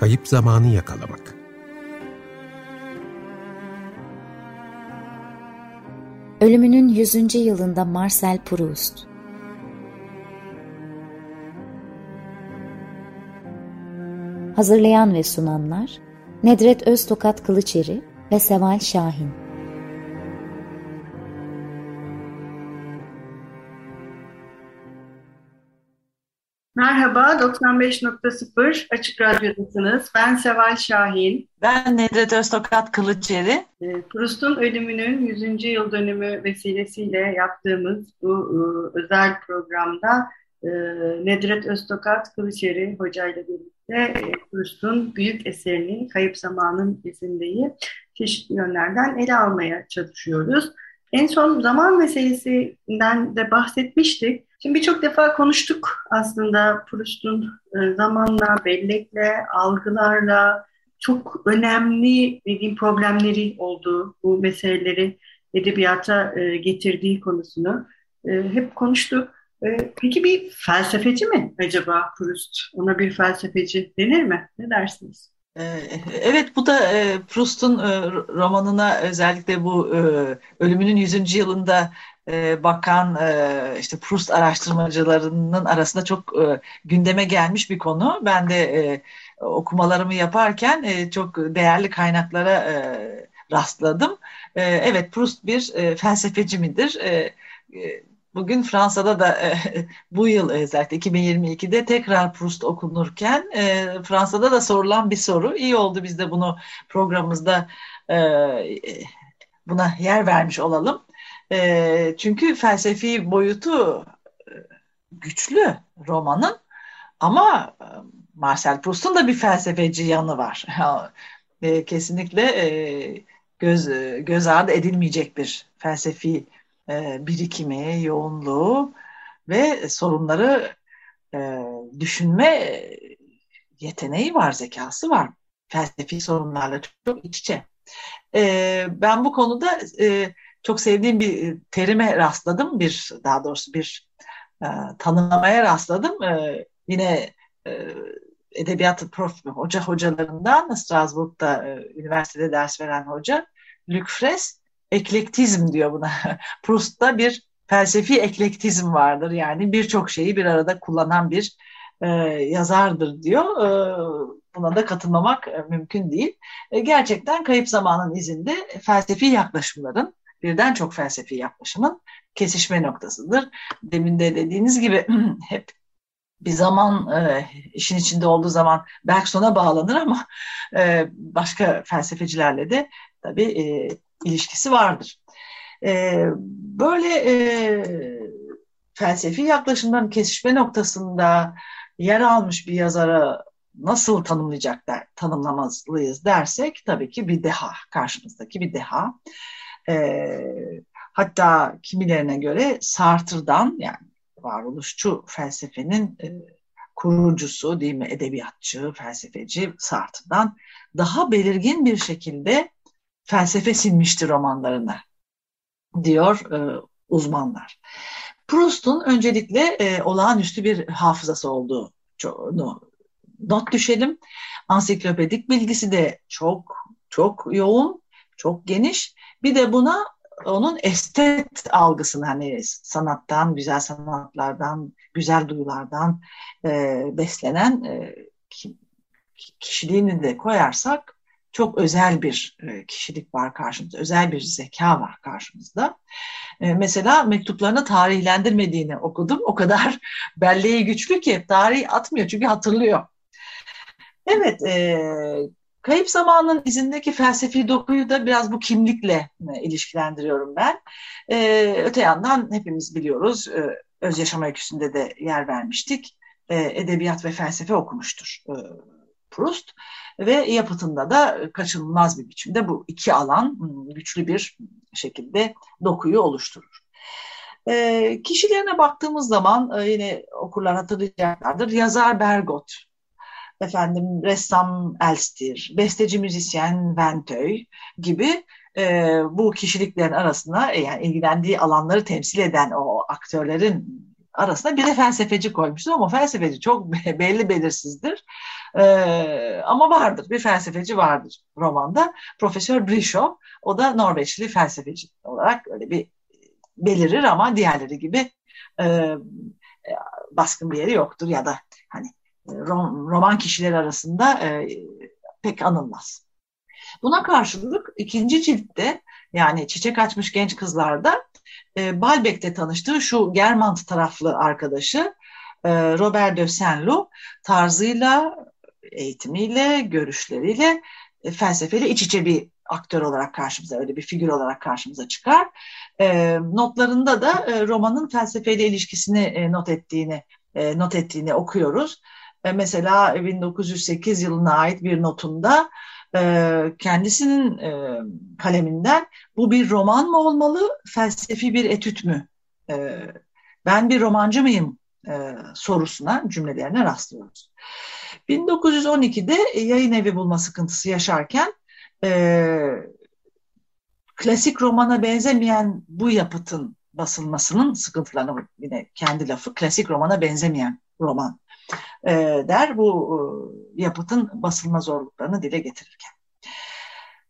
Kayıp zamanı yakalamak. Ölümünün 100. yılında Marcel Proust Hazırlayan ve sunanlar Nedret Öztokat Kılıçeri ve Seval Şahin 95.0 Açık Radyo'dasınız. Ben Seval Şahin. Ben Nedret Öztokat Kılıçeri. Ee, Proust'un ölümünün 100. yıl dönümü vesilesiyle yaptığımız bu e, özel programda e, Nedret Öztokat Kılıçeri hocayla birlikte e, Proust'un büyük eserini Kayıp Zamanın izindeyi çeşitli yönlerden ele almaya çalışıyoruz. En son zaman meselesinden de bahsetmiştik. Şimdi birçok defa konuştuk aslında Proust'un e, zamanla, bellekle, algılarla çok önemli dediğim problemleri olduğu, bu meseleleri edebiyata e, getirdiği konusunu e, hep konuştuk. Peki bir felsefeci mi acaba Proust? Ona bir felsefeci denir mi? Ne dersiniz? Evet bu da Proust'un romanına özellikle bu ölümünün 100. yılında e, bakan e, işte Proust araştırmacılarının arasında çok e, gündeme gelmiş bir konu. Ben de okumalarımı yaparken çok değerli kaynaklara rastladım. Evet Proust bir e, felsefeci midir? Bugün Fransa'da da bu yıl özellikle 2022'de tekrar Proust okunurken Fransa'da da sorulan bir soru. İyi oldu biz de bunu programımızda buna yer vermiş olalım. E, çünkü felsefi boyutu e, güçlü romanın ama e, Marcel Proust'un da bir felsefeci yanı var. e, kesinlikle e, göz göz ardı edilmeyecek bir felsefi e, birikimi, yoğunluğu ve sorunları e, düşünme yeteneği var, zekası var. Felsefi sorunlarla çok iç içe. E, ben bu konuda e, çok sevdiğim bir terime rastladım. Bir daha doğrusu bir e, tanımlamaya rastladım. E, yine e, edebiyat prof, hoca hocalarından Strasbourg'da e, üniversitede ders veren hoca Luc Fres eklektizm diyor buna. Proust'ta bir felsefi eklektizm vardır. Yani birçok şeyi bir arada kullanan bir e, yazardır diyor. E, buna da katılmamak e, mümkün değil. E, gerçekten kayıp zamanın izinde felsefi yaklaşımların birden çok felsefi yaklaşımın kesişme noktasıdır. Demin de dediğiniz gibi hep bir zaman e, işin içinde olduğu zaman Bergson'a bağlanır ama e, başka felsefecilerle de tabii e, ilişkisi vardır. E, böyle e, felsefi yaklaşımların kesişme noktasında yer almış bir yazara nasıl tanımlayacak der, tanımlamalıyız dersek tabii ki bir deha, karşımızdaki bir deha. E, hatta kimilerine göre Sartre'dan yani varoluşçu felsefenin e, kurucusu değil mi edebiyatçı, felsefeci Sartre'dan daha belirgin bir şekilde felsefe silmiştir romanlarına diyor e, uzmanlar. Proust'un öncelikle e, olağanüstü bir hafızası olduğunu not düşelim. Ansiklopedik bilgisi de çok çok yoğun, çok geniş bir de buna onun estet algısını hani sanattan, güzel sanatlardan, güzel duyulardan e, beslenen e, kişiliğini de koyarsak çok özel bir e, kişilik var karşımızda, özel bir zeka var karşımızda. E, mesela mektuplarını tarihlendirmediğini okudum. O kadar belleği güçlü ki tarih atmıyor çünkü hatırlıyor. Evet, e, Kayıp zamanın izindeki felsefi dokuyu da biraz bu kimlikle e, ilişkilendiriyorum ben. E, öte yandan hepimiz biliyoruz, e, öz yaşam öyküsünde de yer vermiştik. E, edebiyat ve felsefe okumuştur e, Proust ve yapıtında da kaçınılmaz bir biçimde bu iki alan güçlü bir şekilde dokuyu oluşturur. E, kişilerine baktığımız zaman e, yine okurlar hatırlayacaklardır. Yazar Bergot efendim ressam Elstir, besteci müzisyen Venteuil gibi e, bu kişiliklerin arasına e, yani ilgilendiği alanları temsil eden o aktörlerin arasına bir de felsefeci koymuştur ama felsefeci çok belli belirsizdir. Ee, ama vardır, bir felsefeci vardır romanda. Profesör Brishow, o da Norveçli felsefeci olarak öyle bir belirir ama diğerleri gibi e, baskın bir yeri yoktur ya da hani roman kişileri arasında e, pek anılmaz. Buna karşılık ikinci ciltte yani Çiçek Açmış Genç Kızlar'da e, Balbek'te tanıştığı şu Germant taraflı arkadaşı e, Robert de Saint-Loup tarzıyla, eğitimiyle, görüşleriyle e, iç içe bir aktör olarak karşımıza, öyle bir figür olarak karşımıza çıkar. Notlarında da romanın felsefeyle ilişkisini not ettiğini not ettiğini okuyoruz. E, mesela 1908 yılına ait bir notunda e, kendisinin e, kaleminden bu bir roman mı olmalı, felsefi bir etüt mü? E, ben bir romancı mıyım e, sorusuna, cümlelerine rastlıyoruz. 1912'de yayın evi bulma sıkıntısı yaşarken e, klasik romana benzemeyen bu yapıtın basılmasının sıkıntılarını yine kendi lafı klasik romana benzemeyen roman e, der bu e, yapıtın basılma zorluklarını dile getirirken.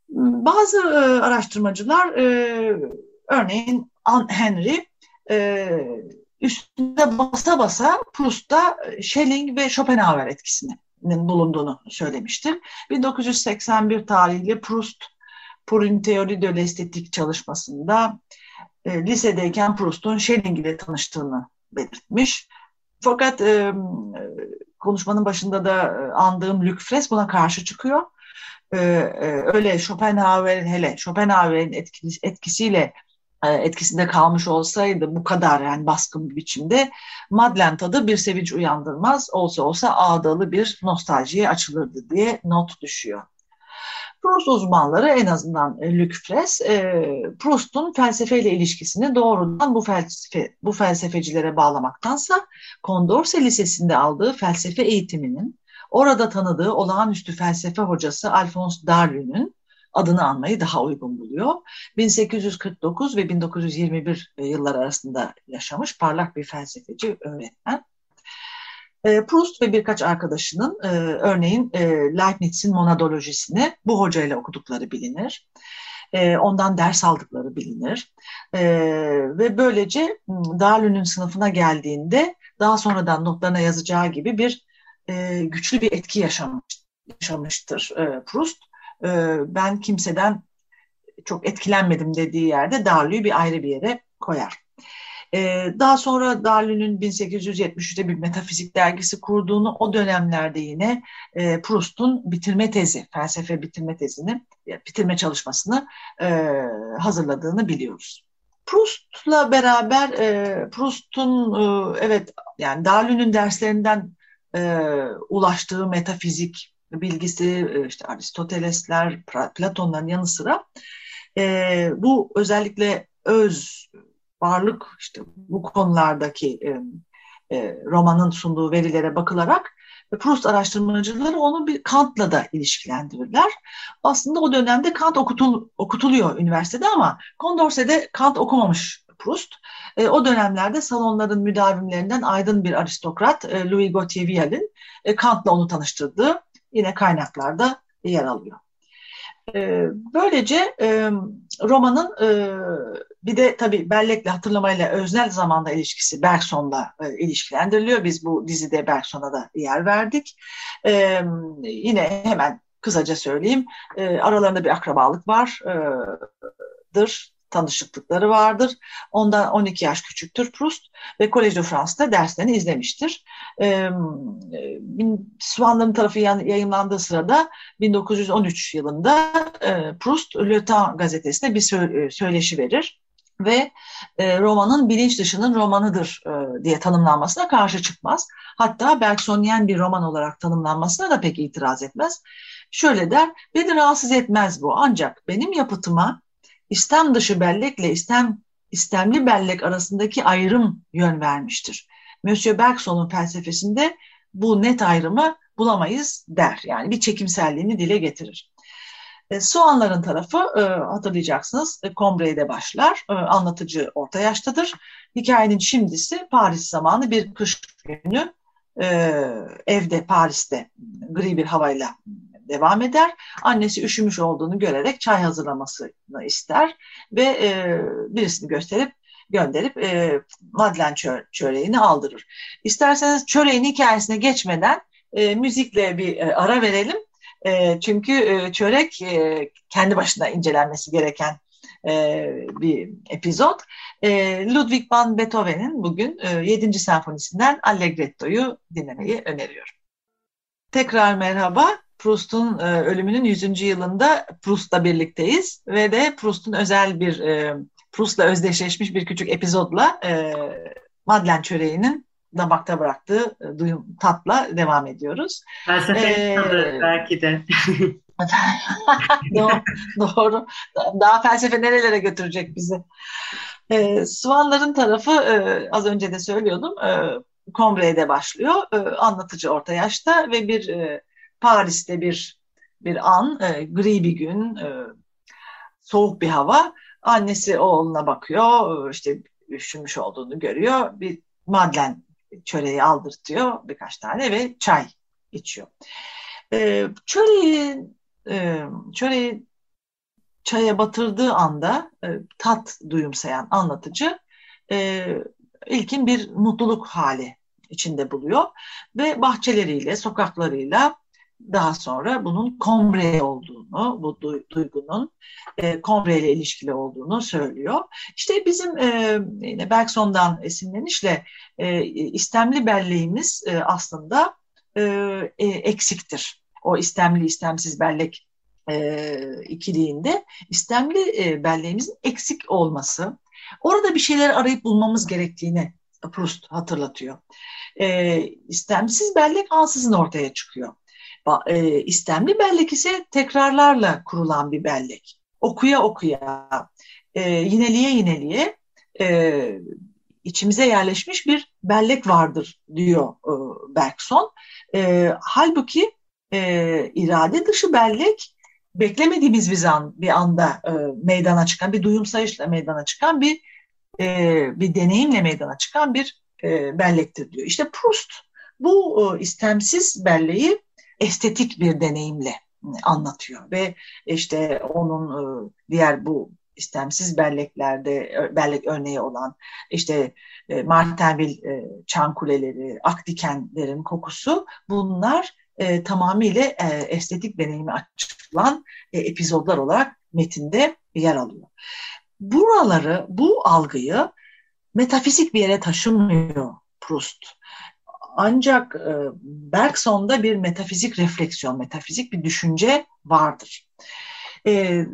Bazı e, araştırmacılar e, örneğin Henry e, üstünde basa basa Proust'ta Schelling ve Schopenhauer etkisinin bulunduğunu söylemiştir. 1981 tarihli Proust Pour théorie de l'esthétique çalışmasında e, lisedeyken Proust'un Schelling ile tanıştığını belirtmiş. Fakat e, konuşmanın başında da andığım Luc Fres buna karşı çıkıyor. E, e, öyle Schopenhauer'in hele Schopenhauer'in etkisi, etkisiyle e, etkisinde kalmış olsaydı bu kadar yani baskın bir biçimde Madlen tadı bir sevinç uyandırmaz olsa olsa ağdalı bir nostaljiye açılırdı diye not düşüyor. Proust uzmanları en azından e, Luc e, Proust'un felsefeyle ilişkisini doğrudan bu felsefe bu felsefecilere bağlamaktansa Condorcet Lisesi'nde aldığı felsefe eğitiminin orada tanıdığı olağanüstü felsefe hocası Alphonse Darwin'in adını anmayı daha uygun buluyor. 1849 ve 1921 yıllar arasında yaşamış parlak bir felsefeci öğretmen. E, Proust ve birkaç arkadaşının e, örneğin e, Leibniz'in monadolojisini bu hocayla okudukları bilinir. E, ondan ders aldıkları bilinir. E, ve böylece Darwin'in sınıfına geldiğinde daha sonradan notlarına yazacağı gibi bir e, güçlü bir etki yaşamış, yaşamıştır e, Proust. E, ben kimseden çok etkilenmedim dediği yerde Darwin'i bir ayrı bir yere koyar. E, daha sonra Darwin'in 1873'te bir metafizik dergisi kurduğunu, o dönemlerde yine e, Proust'un bitirme tezi, felsefe bitirme tezini, bitirme çalışmasını e, hazırladığını biliyoruz. Proust'la beraber e, Proust'un e, evet yani Darwin'in derslerinden e, ulaştığı metafizik bilgisi işte Aristotelesler, Platon'ların yanı sıra bu özellikle öz varlık işte bu konulardaki e, e, romanın sunduğu verilere bakılarak Proust araştırmacıları onu bir Kant'la da ilişkilendirirler. Aslında o dönemde Kant okutul, okutuluyor üniversitede ama Condorcet'de Kant okumamış Proust. E, o dönemlerde salonların müdavimlerinden aydın bir aristokrat e, Louis Gauthier Vial'in e, Kant'la onu tanıştırdığı yine kaynaklarda yer alıyor. E, böylece romanın bir de tabii bellekle hatırlamayla öznel zamanda ilişkisi Bergson'la ilişkilendiriliyor. Biz bu dizide Bergson'a da yer verdik. Yine hemen kısaca söyleyeyim. Aralarında bir akrabalık vardır tanışıklıkları vardır. Ondan 12 yaş küçüktür Proust ve Collège de France'da derslerini izlemiştir. E, tarafı yayınlandığı sırada 1913 yılında Proust Le Temps gazetesine bir söyleşi verir ve e, romanın bilinç dışının romanıdır e, diye tanımlanmasına karşı çıkmaz. Hatta Bergsonian bir roman olarak tanımlanmasına da pek itiraz etmez. Şöyle der, beni rahatsız etmez bu ancak benim yapıtıma İstem dışı bellekle istem, istemli bellek arasındaki ayrım yön vermiştir. Monsieur Bergson'un felsefesinde bu net ayrımı bulamayız der. Yani bir çekimselliğini dile getirir. E, Soğanların tarafı e, hatırlayacaksınız e, Combre'de başlar. E, anlatıcı orta yaştadır. Hikayenin şimdisi Paris zamanı bir kış günü e, evde Paris'te gri bir havayla devam eder. Annesi üşümüş olduğunu görerek çay hazırlamasını ister ve e, birisini gösterip gönderip e, Madlen çö çöreğini aldırır. İsterseniz çöreğin hikayesine geçmeden e, müzikle bir e, ara verelim. E, çünkü e, çörek e, kendi başına incelenmesi gereken e, bir epizod. E, Ludwig van Beethoven'in bugün e, 7. senfonisinden Allegretto'yu dinlemeyi öneriyorum. Tekrar merhaba. Proust'un e, ölümünün 100. yılında Proust'la birlikteyiz ve de Proust'un özel bir e, Proust'la özdeşleşmiş bir küçük epizodla e, Madlen çöreğinin damakta bıraktığı e, duyum tatla devam ediyoruz. Felsefe ee, belki de. doğru, doğru. Daha felsefe nerelere götürecek bizi? E, Swanların tarafı e, az önce de söylüyordum. E, Combre'de başlıyor. E, anlatıcı orta yaşta ve bir e, Paris'te bir bir an, e, gri bir gün, e, soğuk bir hava. Annesi oğluna bakıyor, işte üşümüş olduğunu görüyor. Bir madlen çöreği aldırtıyor birkaç tane ve çay içiyor. E, çöreği, e, çöreği çaya batırdığı anda e, tat duyumsayan anlatıcı e, ilkin bir mutluluk hali içinde buluyor ve bahçeleriyle, sokaklarıyla daha sonra bunun kombre olduğunu, bu duygunun e, kombre ile ilişkili olduğunu söylüyor. İşte bizim e, yine Bergson'dan esinlenişle e, istemli belleğimiz e, aslında e, e, eksiktir. O istemli istemsiz bellek e, ikiliğinde istemli e, belleğimizin eksik olması, orada bir şeyler arayıp bulmamız gerektiğini Proust hatırlatıyor. E, istemsiz bellek ansızın ortaya çıkıyor. E, istemli bellek ise tekrarlarla kurulan bir bellek. Okuya okuya, yineliye yineliye e, içimize yerleşmiş bir bellek vardır diyor e, Bergson. Halbuki irade dışı bellek beklemediğimiz bir, an, bir anda meydana çıkan, bir duyum sayışla meydana çıkan bir bir deneyimle meydana çıkan bir bellektir diyor. İşte Proust bu istemsiz belleği estetik bir deneyimle anlatıyor ve işte onun e, diğer bu istemsiz belleklerde bellek örneği olan işte e, Martenville çan kuleleri, akdikenlerin kokusu bunlar e, tamamıyla e, estetik deneyimi açıklan e, epizodlar olarak metinde yer alıyor. Buraları, bu algıyı metafizik bir yere taşımıyor Proust. Ancak e, Bergson'da bir metafizik refleksiyon, metafizik bir düşünce vardır. E,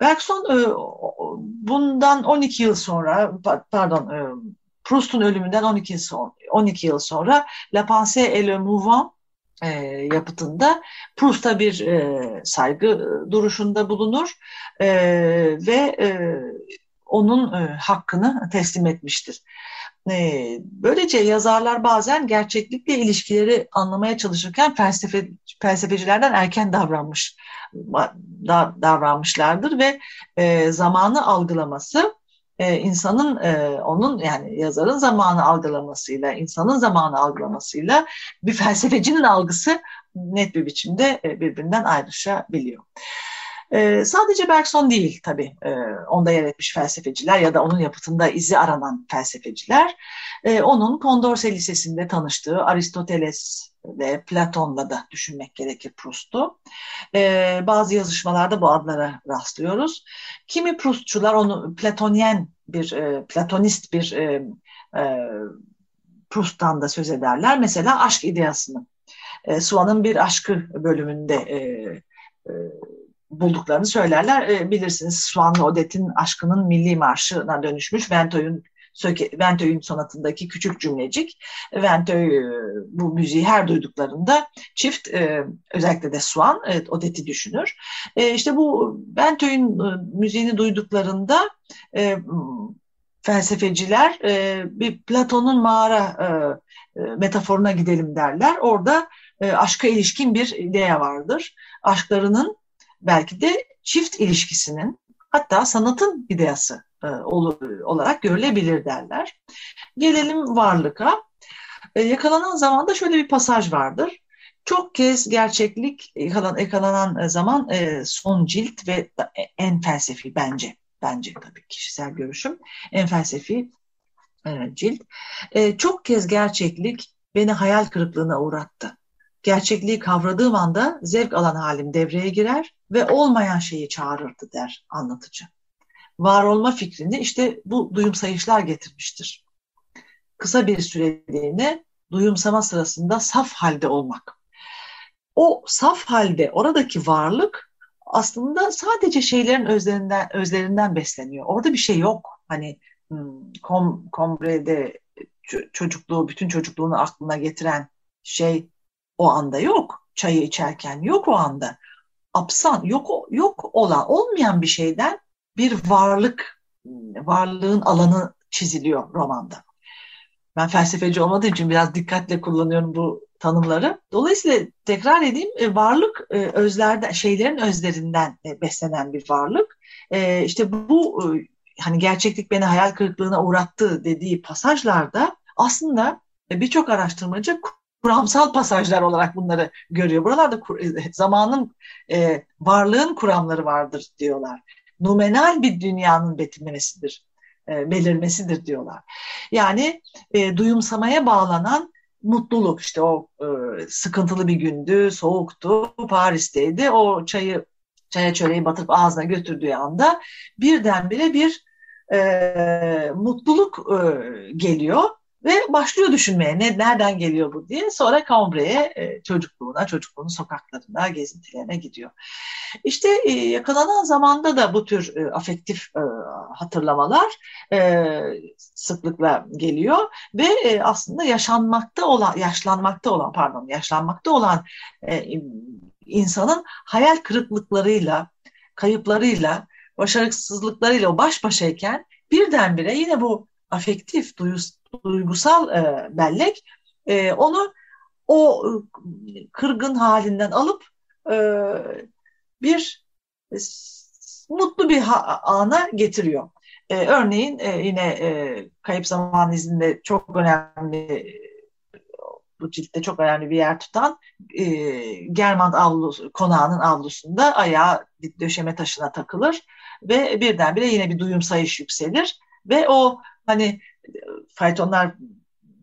Bergson e, bundan 12 yıl sonra, pardon, e, Proust'un ölümünden 12 yıl sonra, 12 yıl sonra La Pensée et le Mouvement e, yapıtında Proust'a bir e, saygı duruşunda bulunur e, ve e, onun e, hakkını teslim etmiştir. E, böylece yazarlar bazen gerçeklikle ilişkileri anlamaya çalışırken felsefe, felsefecilerden erken davranmış da, davranmışlardır ve e, zamanı algılaması e, insanın e, onun yani yazarın zamanı algılamasıyla insanın zamanı algılamasıyla bir felsefecinin algısı net bir biçimde e, birbirinden ayrışabiliyor. E, sadece Bergson değil tabii e, onda yer etmiş felsefeciler ya da onun yapıtında izi aranan felsefeciler. E, onun Condorcet Lisesi'nde tanıştığı Aristoteles ve Platon'la da düşünmek gerekir Proust'u. E, bazı yazışmalarda bu adlara rastlıyoruz. Kimi Proustçular onu Platonyen bir, e, Platonist bir e, e, Proust'tan da söz ederler. Mesela aşk ideasını. E, Swan'ın bir aşkı bölümünde e, e, bulduklarını söylerler. E, bilirsiniz Swan'la Odette'in aşkının milli marşına dönüşmüş Ventöy'ün Ventöy'ün sonatındaki küçük cümlecik. Ventöy e, bu müziği her duyduklarında çift e, özellikle de Swan evet, Odette'i düşünür. E, işte bu Ventöy'ün müziğini duyduklarında felsefeciler bir Platon'un mağara metaforuna gidelim derler. Orada aşka ilişkin bir idea vardır. Aşklarının belki de çift ilişkisinin hatta sanatın ideası e, olarak görülebilir derler. Gelelim varlığa. E, yakalanan zamanda şöyle bir pasaj vardır. Çok kez gerçeklik yakalan, yakalanan zaman e, son cilt ve en felsefi bence. Bence tabii kişisel görüşüm. En felsefi e, cilt. E, çok kez gerçeklik beni hayal kırıklığına uğrattı. Gerçekliği kavradığım anda zevk alan halim devreye girer ve olmayan şeyi çağırırdı der anlatıcı. Var olma fikrini işte bu duyum sayışlar getirmiştir. Kısa bir süreliğine duyumsama sırasında saf halde olmak. O saf halde oradaki varlık aslında sadece şeylerin özlerinden, özlerinden besleniyor. Orada bir şey yok. Hani hmm, kom, Kombre'de çocukluğu, bütün çocukluğunu aklına getiren şey o anda yok. Çayı içerken yok o anda. Apsan yok yok olan olmayan bir şeyden bir varlık varlığın alanı çiziliyor romanda. Ben felsefeci olmadığım için biraz dikkatle kullanıyorum bu tanımları. Dolayısıyla tekrar edeyim e, varlık e, özlerden şeylerin özlerinden e, beslenen bir varlık. İşte bu hani gerçeklik beni hayal kırıklığına uğrattı dediği pasajlarda aslında birçok araştırmacı kuramsal pasajlar olarak bunları görüyor. Buralarda zamanın varlığın kuramları vardır diyorlar. Numenal bir dünyanın betimlemesidir e, belirmesidir diyorlar. Yani e, duyumsamaya bağlanan mutluluk işte o e, sıkıntılı bir gündü, soğuktu, Paris'teydi. O çayı çaya çöreği batırıp ağzına götürdüğü anda birdenbire bir e, mutluluk e, geliyor ve başlıyor düşünmeye ne, nereden geliyor bu diye. Sonra Cambre'ye e, çocukluğuna, çocukluğunun sokaklarına, gezintilerine gidiyor. İşte e, yakalanan zamanda da bu tür e, afektif e, hatırlamalar e, sıklıkla geliyor ve e, aslında yaşanmakta olan, yaşlanmakta olan, pardon, yaşlanmakta olan e, insanın hayal kırıklıklarıyla, kayıplarıyla, başarısızlıklarıyla baş başayken birdenbire yine bu afektif, duygusal e, bellek e, onu o e, kırgın halinden alıp e, bir e, mutlu bir ana getiriyor. E, örneğin e, yine e, Kayıp Zaman izinde çok önemli bu ciltte çok önemli bir yer tutan e, Germant avlu, konağının avlusunda ayağı döşeme taşına takılır ve birdenbire yine bir duyum sayış yükselir ve o hani faytonlar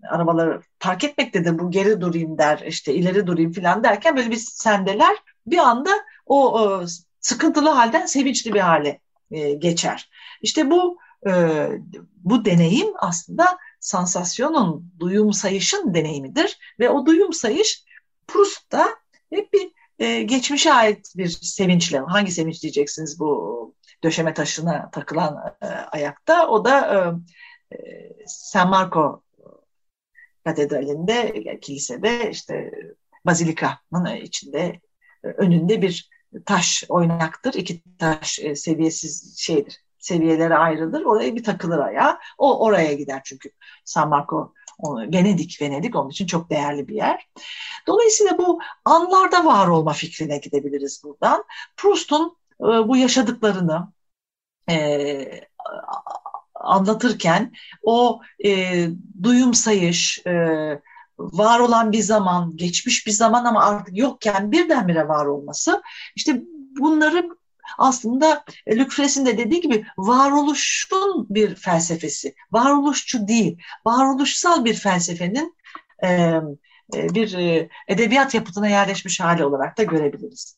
arabaları park etmektedir. Bu geri durayım der, işte ileri durayım falan derken böyle bir sendeler bir anda o, o sıkıntılı halden sevinçli bir hale e, geçer. İşte bu e, bu deneyim aslında sansasyonun, duyum sayışın deneyimidir ve o duyum sayış Proust'ta hep bir e, geçmişe ait bir sevinçle, hangi sevinç diyeceksiniz bu döşeme taşına takılan e, ayakta, o da e, San Marco katedralinde, kilisede işte bazilikanın içinde önünde bir taş oynaktır. İki taş e, seviyesiz şeydir. Seviyelere ayrılır. Oraya bir takılır ayağa. O oraya gider çünkü San Marco Venedik, Venedik onun için çok değerli bir yer. Dolayısıyla bu anlarda var olma fikrine gidebiliriz buradan. Proust'un e, bu yaşadıklarını e, anlatırken o e, duyum sayış, e, var olan bir zaman, geçmiş bir zaman ama artık yokken birdenbire var olması, işte bunları aslında Lucrez'in de dediği gibi varoluşun bir felsefesi, varoluşçu değil, varoluşsal bir felsefenin e, bir e, edebiyat yapıtına yerleşmiş hali olarak da görebiliriz.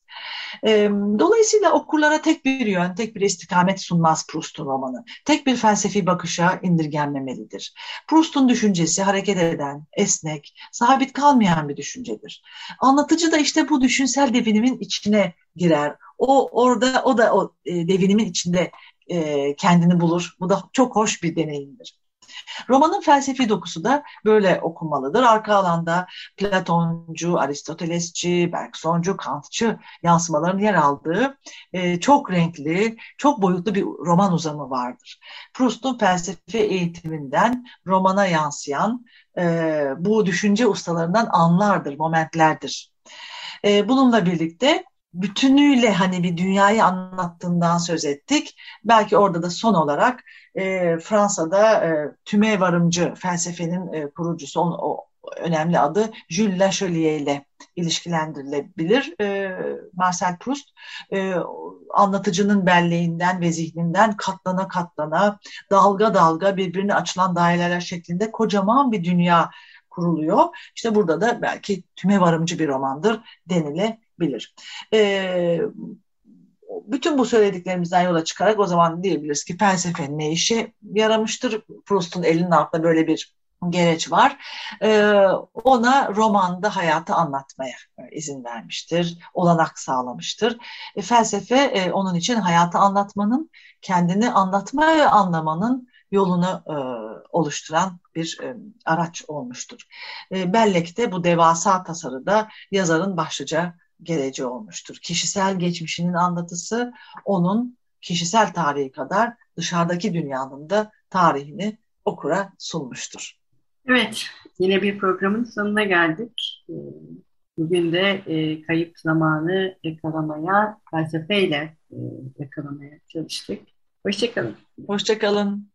E, dolayısıyla okurlara tek bir yön, tek bir istikamet sunmaz Proust'un romanı. Tek bir felsefi bakışa indirgenmemelidir. Proust'un düşüncesi hareket eden, esnek, sabit kalmayan bir düşüncedir. Anlatıcı da işte bu düşünsel devinimin içine girer. O orada o da o devinimin içinde kendini bulur. Bu da çok hoş bir deneyimdir. Romanın felsefi dokusu da böyle okunmalıdır. Arka alanda Platoncu, Aristotelesçi, Bergsoncu, Kantçı yansımaların yer aldığı e, çok renkli, çok boyutlu bir roman uzamı vardır. Proust'un felsefe eğitiminden romana yansıyan e, bu düşünce ustalarından anlardır, momentlerdir. E, bununla birlikte bütünüyle hani bir dünyayı anlattığından söz ettik. Belki orada da son olarak e, Fransa'da e, tüme varımcı felsefenin e, kurucusu, o, o önemli adı Jules Lachelier ile ilişkilendirilebilir. E, Marcel Proust e, anlatıcının belleğinden ve zihninden katlana katlana dalga dalga birbirine açılan daireler şeklinde kocaman bir dünya kuruluyor. İşte burada da belki tüme varımcı bir romandır denilebilir. E, bütün bu söylediklerimizden yola çıkarak o zaman diyebiliriz ki felsefenin ne işe yaramıştır? Proust'un elinin altında böyle bir gereç var. Ee, ona romanda hayatı anlatmaya izin vermiştir, olanak sağlamıştır. E, felsefe e, onun için hayatı anlatmanın, kendini anlatma ve anlamanın yolunu e, oluşturan bir e, araç olmuştur. E, Bellek'te bu devasa tasarıda yazarın başlıca geleceği olmuştur. Kişisel geçmişinin anlatısı onun kişisel tarihi kadar dışarıdaki dünyanın da tarihini okura sunmuştur. Evet, yine bir programın sonuna geldik. Ee, bugün de e, kayıp zamanı yakalamaya, felsefeyle e, yakalamaya çalıştık. Hoşçakalın. Hoşçakalın.